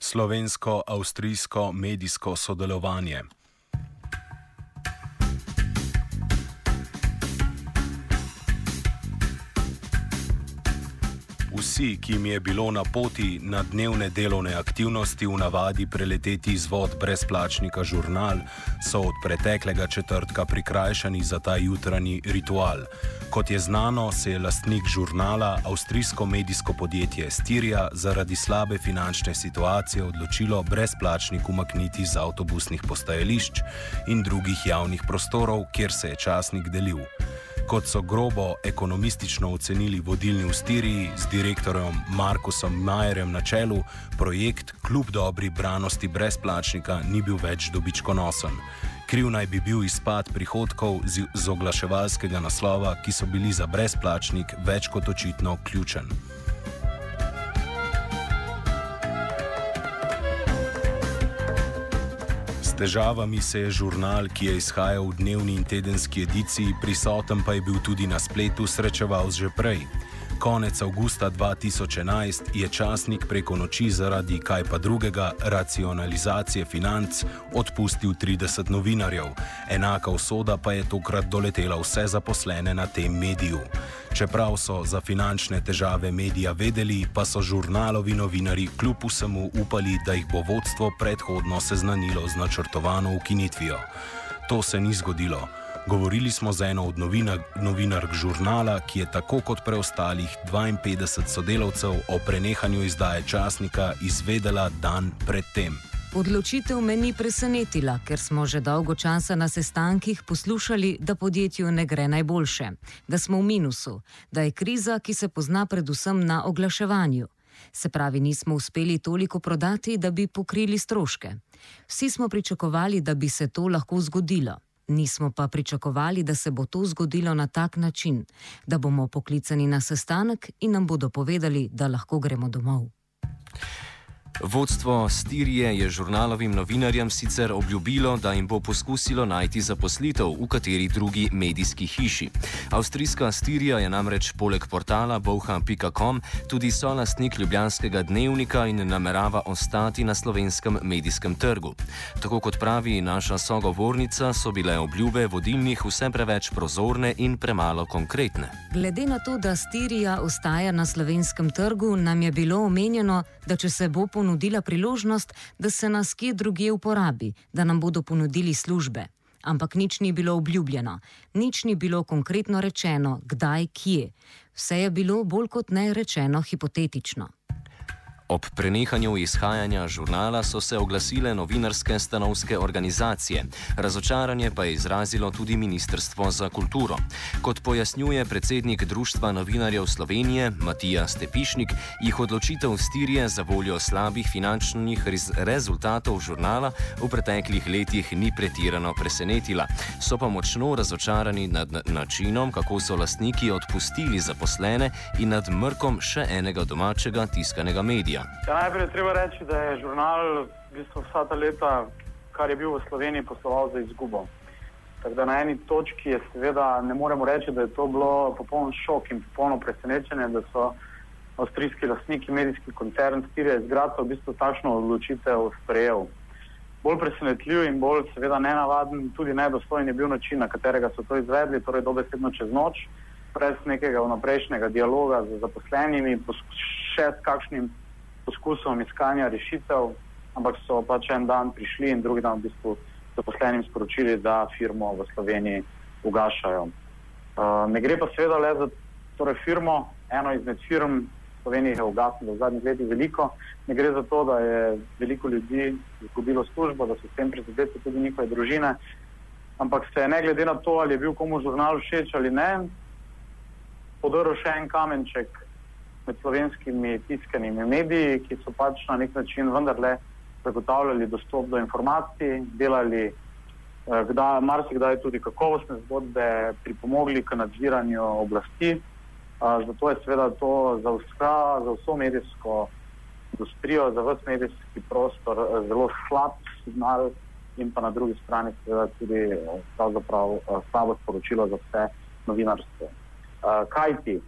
Slovensko-avstrijsko medijsko sodelovanje. Vsi, ki jim je bilo na poti na dnevne delovne aktivnosti v navadi preleteti izvod brezplačnika žurnal, so od preteklega četrtka prikrajšani za ta jutranji ritual. Kot je znano, se je lastnik žurnala, avstrijsko medijsko podjetje Stirija, zaradi slabe finančne situacije odločilo brezplačnik umakniti z avtobusnih postajališč in drugih javnih prostorov, kjer se je časnik delil. Kot so grobo ekonomistično ocenili vodilni v Stiriji z direktorjem Markusom Majerjem na čelu, projekt kljub dobri branosti brezplačnika ni bil več dobičkonosen. Kriv naj bi bil izpad prihodkov z, z oglaševalskega naslova, ki so bili za brezplačnik več kot očitno ključen. Težavami se je žurnal, ki je izhajal v dnevni in tedenski ediciji, prisoten pa je bil tudi na spletu, srečeval že prej. Konec avgusta 2011 je časnik preko noči zaradi kaj pa drugega racionalizacije financ odpustil 30 novinarjev. Enaka usoda pa je tokrat doletela vse zaposlene na tem mediju. Čeprav so za finančne težave medija vedeli, pa so žurnalovi novinari kljub vsemu upali, da jih bo vodstvo predhodno seznanilo z načrtovano ukinitvijo. To se ni zgodilo. Govorili smo z eno od novinark novinark žurnala, ki je tako kot preostalih 52 sodelavcev o prenehanju izdaje časnika izvedela dan predtem. Odločitev me ni presenetila, ker smo že dolgo časa na sestankih poslušali, da podjetju ne gre najboljše, da smo v minusu, da je kriza, ki se pozna predvsem na oglaševanju. Se pravi, nismo uspeli toliko prodati, da bi pokrili stroške. Vsi smo pričakovali, da bi se to lahko zgodilo. Nismo pa pričakovali, da se bo to zgodilo na tak način, da bomo poklicani na sestanek in nam bodo povedali, da lahko gremo domov. Vodstvo Stirije je žurnalovim novinarjem sicer obljubilo, da jim bo poskusilo najti zaposlitev v kateri drugi medijski hiši. Avstrijska Stirija je namreč poleg portala boha.com tudi solastnik Ljubljanskega dnevnika in namerava ostati na slovenskem medijskem trgu. Tako kot pravi naša sogovornica, so bile obljube vodilnih vse preveč prozorne in premalo konkretne. Glede na to, da Stirija ostaja na slovenskem trgu, nam je bilo omenjeno, da če se bo ponudila ponudila priložnost, da se nas kje drugje uporabi, da nam bodo ponudili službe. Ampak nič ni bilo obljubljeno, nič ni bilo konkretno rečeno, kdaj, kje. Vse je bilo bolj kot ne rečeno hipotetično. Ob prenehanju izhajanja žurnala so se oglasile novinarske stanovske organizacije, razočaranje pa je izrazilo tudi Ministrstvo za kulturo. Kot pojasnjuje predsednik Društva novinarjev Slovenije Matija Stepišnik, jih odločitev Stirije za voljo slabih finančnih rezultatov žurnala v preteklih letih ni pretirano presenetila. So pa močno razočarani nad načinom, kako so lastniki odpustili zaposlene in nad mrkom še enega domačega tiskanega medija. Ja, najprej treba reči, da je žurnal v bistvu vsa ta leta, kar je bil v Sloveniji, posloval za izgubo. Tako da na eni točki je seveda ne moremo reči, da je to bilo popoln šok in popolno presenečenje, da so avstrijski lastniki, medijski koncern Stire izgradil v bistvu takšno odločitev sprejel. Bolj presenetljiv in bolj seveda nenavaden, tudi nedostojen je bil način, na katerega so to izvedli, torej dobesedno čez noč, brez nekega vnaprejšnjega dialoga z zaposlenimi, še s kakšnim poskusom iskanja rešitev, ampak so pač en dan prišli in drugi dan v bistvu zaposlenim sporočili, da firmo v Sloveniji ugašajo. Uh, ne gre pa seveda le za torej firmo, eno izmed firm Slovenije je ugasnilo v zadnjih letih veliko. Ne gre za to, da je veliko ljudi izgubilo službo, da so s tem prizadeti tudi njihove družine, ampak se ne glede na to, ali je bil komu žurnal všeč ali ne, podrl še en kamenček med slovenskimi tiskanimi mediji, ki so pač na nek način vendarle zagotavljali dostop do informacij, delali eh, kdaj, marsikdaj tudi kakovostne zgodbe, pripomogli k nadziranju oblasti. Zato je seveda to za, vsa, za vso medijsko industrijo, za vse medijski prostor uh, zelo slab signal in pa na drugi strani seveda tudi uh, slabo sporočilo za vse novinarstvo. Kaj ti?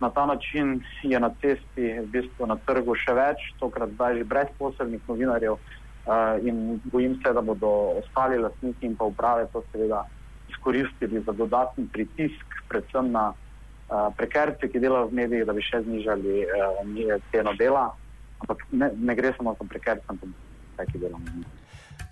Na ta način je na cesti, v bistvu na trgu še več, tokrat zdaj že brezposelnih novinarjev uh, in bojim se, da bodo ostali lastniki in pa uprave to seveda izkoristili za dodatni pritisk, predvsem na uh, prekerce, ki delajo v medijih, da bi še znižali uh, ceno dela, ampak ne, ne gre samo za prekerce, ampak vse, ki delajo v medijih.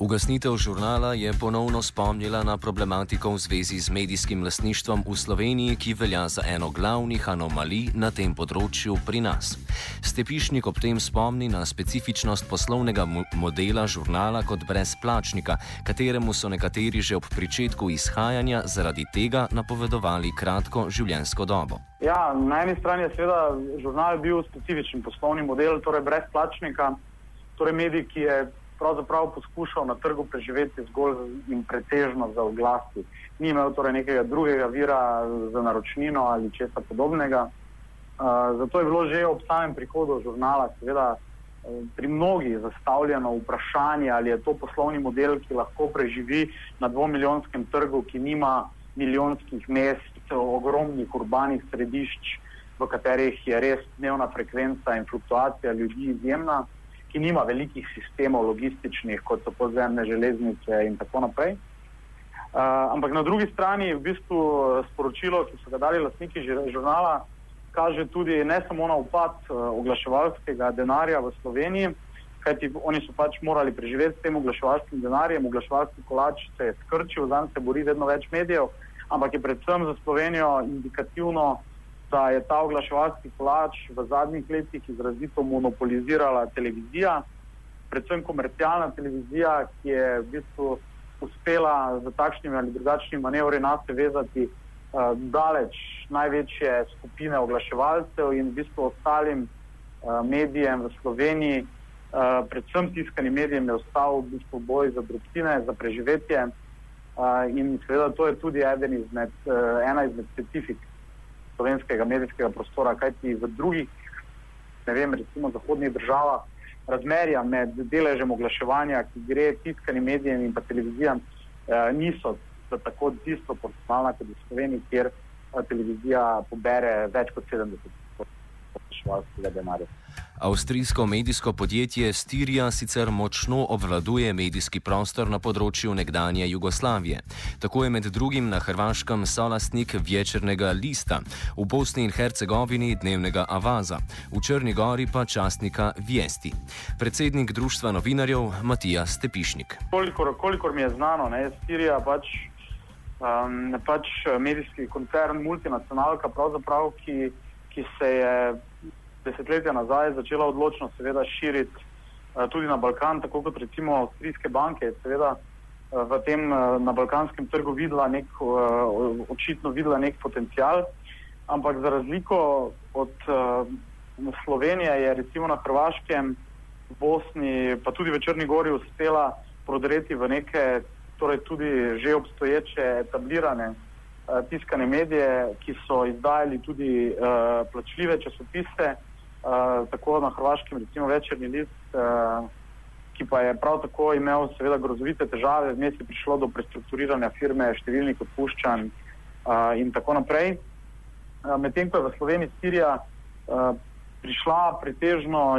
Ugasnitev žurnala je ponovno spomnila na problematiko v zvezi z medijskim lasništvom v Sloveniji, ki velja za eno glavnih anomalij na tem področju pri nas. Stepišnik ob tem spomni na specifičnost poslovnega modela žurnala kot brezplačnika, kateremu so nekateri že ob pričetku izhajanja zaradi tega napovedovali kratko življenjsko dobo. Ja, na eni strani je seveda žurnal bil specifičen poslovni model, torej brezplačnika, torej medij, ki je pravzaprav poskušal na trgu preživeti zgolj in pretežno za oglasi. Ni imel torej nekega drugega vira za naročnino ali česa podobnega. Uh, zato je bilo že ob samem prihodu žurnala, seveda, pri mnogih zastavljeno vprašanje, ali je to poslovni model, ki lahko preživi na dvomilijonskem trgu, ki nima milijonskih mest, ogromnih urbanih središč, v katerih je res dnevna frekvenca in fluktuacija ljudi izjemna ki nima velikih sistemov logističnih, kot so podzemne železnice in tako naprej. Uh, ampak na drugi strani v bistvu sporočilo, ki so ga dali lastniki žurnala, kaže tudi ne samo na upad uh, oglaševalskega denarja v Sloveniji, kajti oni so pač morali preživeti s tem oglaševalskim denarjem, oglaševalski kolač se je skrčil, zanj se bori vedno več medijev, ampak je predvsem za Slovenijo indikativno, da je ta oglaševalski plač v zadnjih letih izrazito monopolizirala televizija, predvsem komercialna televizija, ki je v bistvu uspela z takšnimi ali drugačnimi manevri nas vezati uh, daleč največje skupine oglaševalcev in v bistvu ostalim uh, medijem v Sloveniji, uh, predvsem tiskanim medijem, je ostal v bistvu boj za drobtine, za preživetje. Uh, in seveda to je tudi izmed, uh, ena izmed specifik slovenskega medijskega prostora, kajti v drugih, ne vem, recimo zahodnih državah, razmerja med deležem oglaševanja, ki gre tiskanim medijem in televizijam, eh, niso tako tisto proporcionalna kot v Sloveniji, kjer eh, televizija pobere več kot 70 oglaševalskega denarja. Avstrijsko medijsko podjetje Stirija sicer močno obvladuje medijski prostor na področju nekdanje Jugoslavije. Tako je med drugim na Hrvaškem solastnik večernega lista, v Bosni in Hercegovini dnevnega Avaza, v Črni Gori pa častnika Viesti. Predsednik Društva novinarjev Matija Stepišnik. Kolikor, kolikor mi je znano, je Stirija pač, um, pač medijski koncern, multinacionalka, ki, ki se je desetletja nazaj začela odločno seveda širiti uh, tudi na Balkan, tako kot recimo avstrijske banke, seveda uh, v tem uh, na balkanskem trgu videla nek, očitno videla nek potencial, ampak za razliko od Slovenije je recimo na Hrvaškem, v Bosni, pa tudi v Črni Gori uspela prodreti v neke, torej tudi že obstoječe etablirane tiskane medije, ki so izdajali tudi uh, plačljive časopise, uh, tako na Hrvaškem, recimo večerni list, uh, ki pa je prav tako imel seveda grozovite težave, vmes je prišlo do prestrukturiranja firme, številnih odpuščanj uh, in tako naprej. Uh, Medtem ko je v Sloveniji Sirija uh, prišla pretežno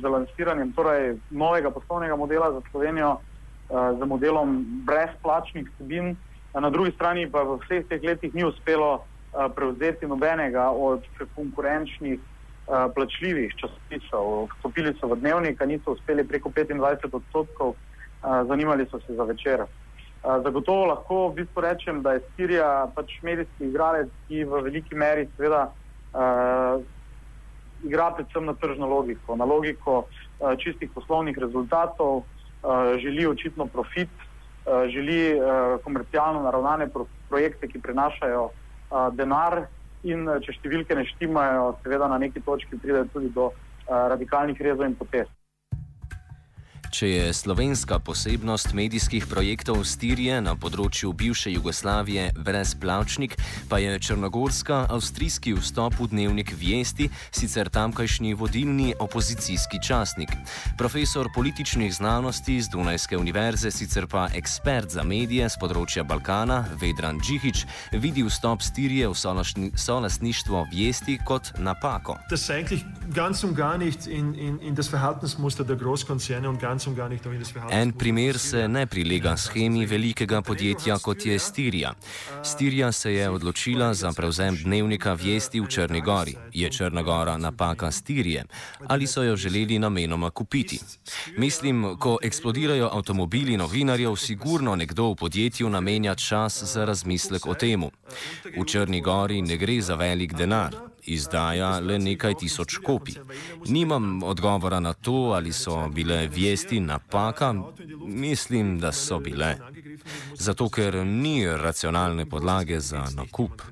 z lansiranjem torej, novega poslovnega modela za Slovenijo, uh, z modelom brezplačnih vsebin, na drugi strani pa v vseh teh letih ni uspelo uh, prevzeti nobenega od konkurenčnih uh, plačljivih časopisov. Vstopili so v dnevnik, niso uspeli preko 25 odstotkov zanimali so se za večer. Zagotovo lahko v bistvu rečem, da je Sirija pač medijski igralec, ki v veliki meri seveda uh, igra predvsem na tržno logiko, na logiko uh, čistih poslovnih rezultatov, uh, želi očitno profit, uh, želi uh, komercialno naravnane pro projekte, ki prinašajo uh, denar in če številke ne štimajo, seveda na neki točki pride tudi do radikalnih rezov in potest. Če je slovenska posebnost medijskih projektov Stirije na področju bivše Jugoslavije brezplačnik, pa je črnogorska avstrijski vstop v dnevnik Vesti, sicer tamkajšnji vodilni opozicijski časnik. Profesor političnih znanosti z Dunajske univerze, sicer pa ekspert za medije z področja Balkana, Vedran Džihič, vidi vstop Stirije v solastništvo Vesti kot napako. Ganz und gar nicht in, in, in das Verhaltensmuster der Großkonzerne und ganz En primer se ne prilega schemi velikega podjetja kot je Stirija. Stirija se je odločila za prevzem dnevnika Vesti v Črni Gori. Je Črna Gora napaka Stirije ali so jo želeli namenoma kupiti? Mislim, ko eksplodirajo avtomobili novinarjev, sigurno nekdo v podjetju namenja čas za razmislek o tem. V Črni Gori ne gre za velik denar izdaja le nekaj tisoč kopij. Nimam odgovora na to, ali so bile vesti napaka, mislim, da so bile. Zato, ker ni racionalne podlage za nakup.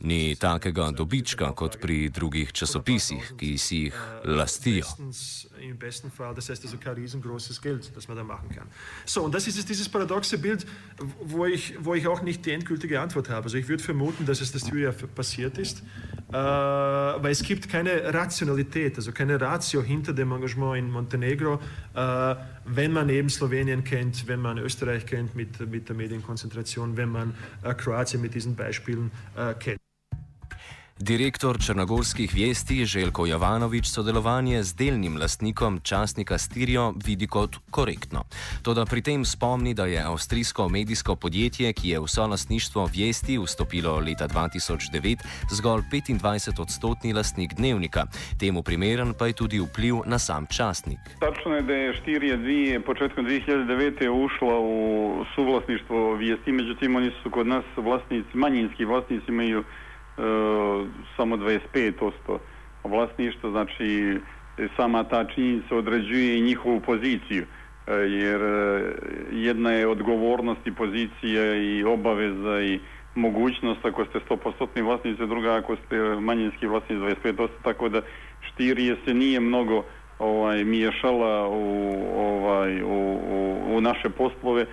Ni takega dobička kot pri drugih časopisih, ki si jih lastijo. Im besten Fall. Das heißt also kein riesengroßes Geld, das man da machen kann. So, und das ist jetzt dieses paradoxe Bild, wo ich, wo ich auch nicht die endgültige Antwort habe. Also ich würde vermuten, dass es das Syria passiert ist, äh, weil es gibt keine Rationalität, also keine Ratio hinter dem Engagement in Montenegro, äh, wenn man eben Slowenien kennt, wenn man Österreich kennt mit, mit der Medienkonzentration, wenn man äh, Kroatien mit diesen Beispielen äh, kennt. Direktor črnogorskih vesti Željko Jovanovič sodelovanje z delnim lastnikom časnika Stirijo vidi kot korektno. Toda pri tem spomni, da je avstrijsko medijsko podjetje, ki je v solastništvo vesti vstopilo leta 2009, zgolj 25 odstotni lastnik dnevnika. Temu primeren pa je tudi vpliv na sam časnik. Tačno je, da je Štirija dvije početkom 2009 ušla v suvlasništvo vesti, međutim oni su kod nas vlasnici, manjinski vlasnici imaju E, E, samo 25% vlasništva, znači e, sama ta činjenica određuje i njihovu poziciju, e, jer jedna je odgovornost i pozicija i obaveza i mogućnost ako ste 100% vlasnici, druga ako ste manjinski vlasnici 25%, tako da Štirije se nije mnogo ovaj, miješala u, ovaj, u, u, u naše poslove,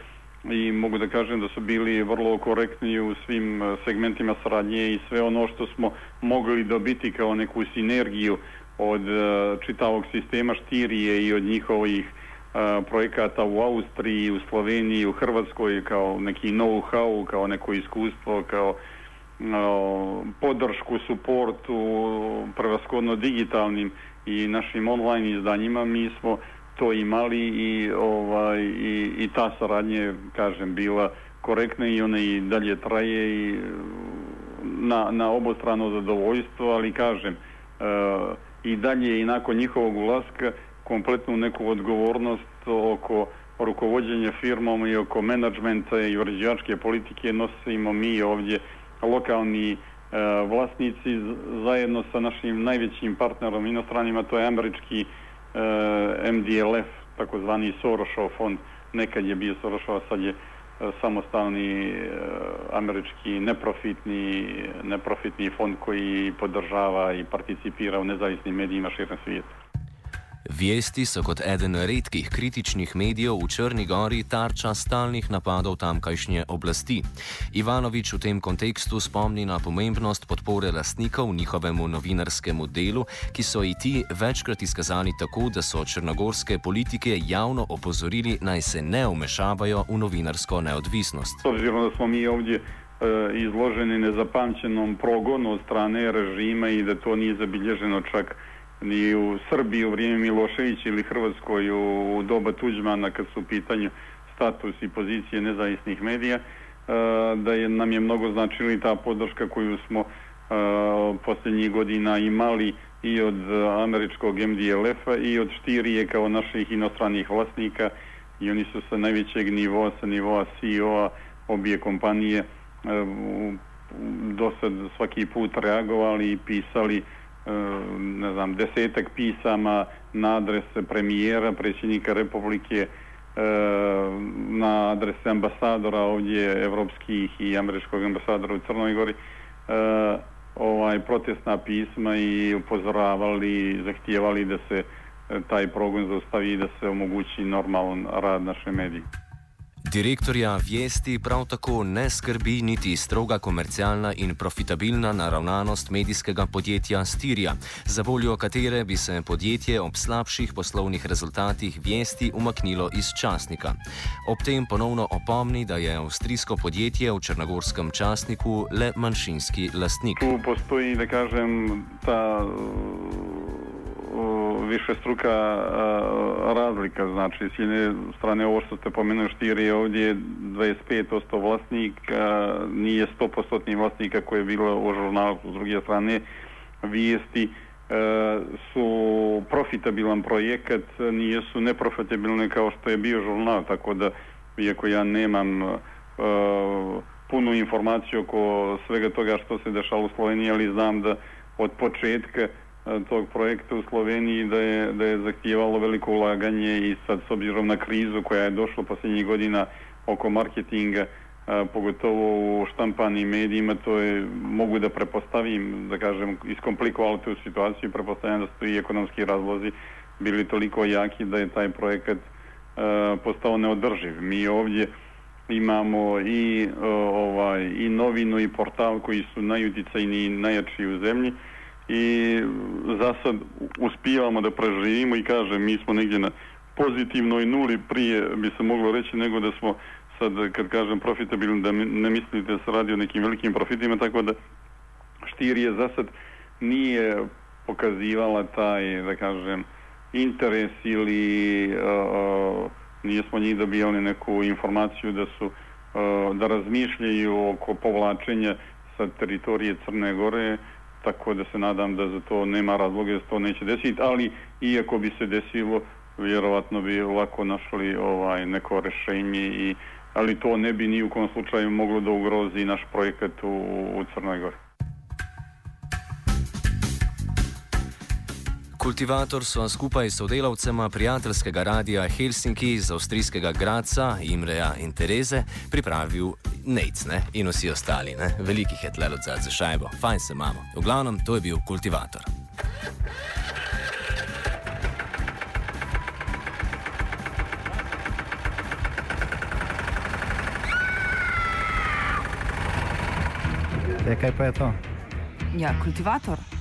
i mogu da kažem da su bili vrlo korektni u svim e, segmentima saradnje i sve ono što smo mogli dobiti kao neku sinergiju od e, čitavog sistema Štirije i od njihovih e, projekata u Austriji, u Sloveniji, u Hrvatskoj kao neki know-how, kao neko iskustvo, kao podršku, suportu, prevaskodno digitalnim i našim online izdanjima, mi smo to imali i, ovaj, i, i ta saradnja kažem, bila korektna i ona i dalje traje i na, na obostrano zadovoljstvo, ali kažem, e, i dalje i nakon njihovog ulaska kompletnu neku odgovornost oko rukovođenja firmom i oko menadžmenta i uređivačke politike nosimo mi ovdje lokalni e, vlasnici zajedno sa našim najvećim partnerom inostranima, to je američki Eh, MDLF, takozvani Sorošov fond, nekad je bio Sorošov, sad je eh, samostalni eh, američki neprofitni, neprofitni fond koji podržava i participira u nezavisnim medijima širom svijeta. Vesti so kot eden redkih kritičnih medijev v Črni Gori tarča stalnih napadov tamkajšnje oblasti. Ivanovič v tem kontekstu spomni na pomembnost podpore lastnikov njihovemu novinarskemu delu, ki so i ti večkrat izkazali tako, da so črnogorske politike javno opozorili naj se ne umešavajo v novinarsko neodvisnost. Obzirom, da smo mi ovdje e, izloženi nezapamćenom progonu od strane režima i da to nije zabilježeno čak ni u Srbiji u vrijeme Miloševića ili Hrvatskoj u doba Tuđmana kad su u pitanju status i pozicije nezavisnih medija, e, da je, nam je mnogo značila i ta podrška koju smo e, posljednjih godina imali i od američkog MDLF-a i od Štirije kao naših inostranih vlasnika i oni su sa najvećeg nivoa, sa nivoa CEO-a obje kompanije e, do sad svaki put reagovali i pisali uh, Ehm, ne znam, desetak pisama na adrese premijera, predsjednika Republike, ehm, na adrese ambasadora ovdje evropskih i američkog ambasadora u Crnoj Gori ehm, ovaj protestna pisma i upozoravali, zahtijevali da se eh, taj progon zaustavi i da se omogući normalan rad naše medije. Direktorja Vesti prav tako ne skrbi niti stroga komercialna in profitabilna naravnanost medijskega podjetja Stirja, za voljo katere bi se podjetje ob slabših poslovnih rezultatih Vesti umaknilo iz časnika. Ob tem ponovno opomni, da je avstrijsko podjetje v črnogorskem časniku le manjšinski lastnik. Tu postoji, da kažem, ta više struka razlika. Znači, s jedne strane ovo što ste pomenuli Štir je ovdje 25% vlasnika, nije 100% vlasnika koje je bilo u žurnalu. S druge strane, vijesti su profitabilan projekat, nijesu neprofitabilne kao što je bio žurnal, tako da iako ja nemam punu informaciju oko svega toga što se dešalo u Sloveniji, ali znam da od početka E, tog projekta u Sloveniji da je, da je zahtijevalo veliko ulaganje i sad s obzirom na krizu koja je došla posljednjih godina oko marketinga, a, pogotovo u štampanim medijima, to je, mogu da prepostavim, da kažem, iskomplikovalo tu situaciju i prepostavljam da su i ekonomski razlozi bili toliko jaki da je taj projekat a, postao neodrživ. Mi ovdje imamo i, ovaj, i novinu i portal koji su najuticajniji i najjači u zemlji, i za sad uspijevamo da preživimo i kažem mi smo negdje na pozitivnoj nuli prije bi se moglo reći nego da smo sad kad kažem profitabilni da ne mislite da se radi o nekim velikim profitima tako da Štir je za sad nije pokazivala taj da kažem interes ili uh, nismo njih dobijali neku informaciju da su uh, da razmišljaju oko povlačenja sa teritorije Crne Gore tako da se nadam da za to nema razloga da se to neće desiti, ali iako bi se desilo, vjerovatno bi lako našli ovaj neko rešenje i ali to ne bi ni u kom slučaju moglo da ugrozi naš projekat u, u Crnoj Gori. Kultivator so skupaj s sodelavcema prijateljskega radia Helsinki iz avstrijskega Graca, Imreja in Tereze pripravil Nec ne? in vsi ostali. Ne? Velikih je tlelo za šajbo, fajn se imamo. V glavnem, to je bil kultivator. E, kaj pa je to? Ja, kultivator.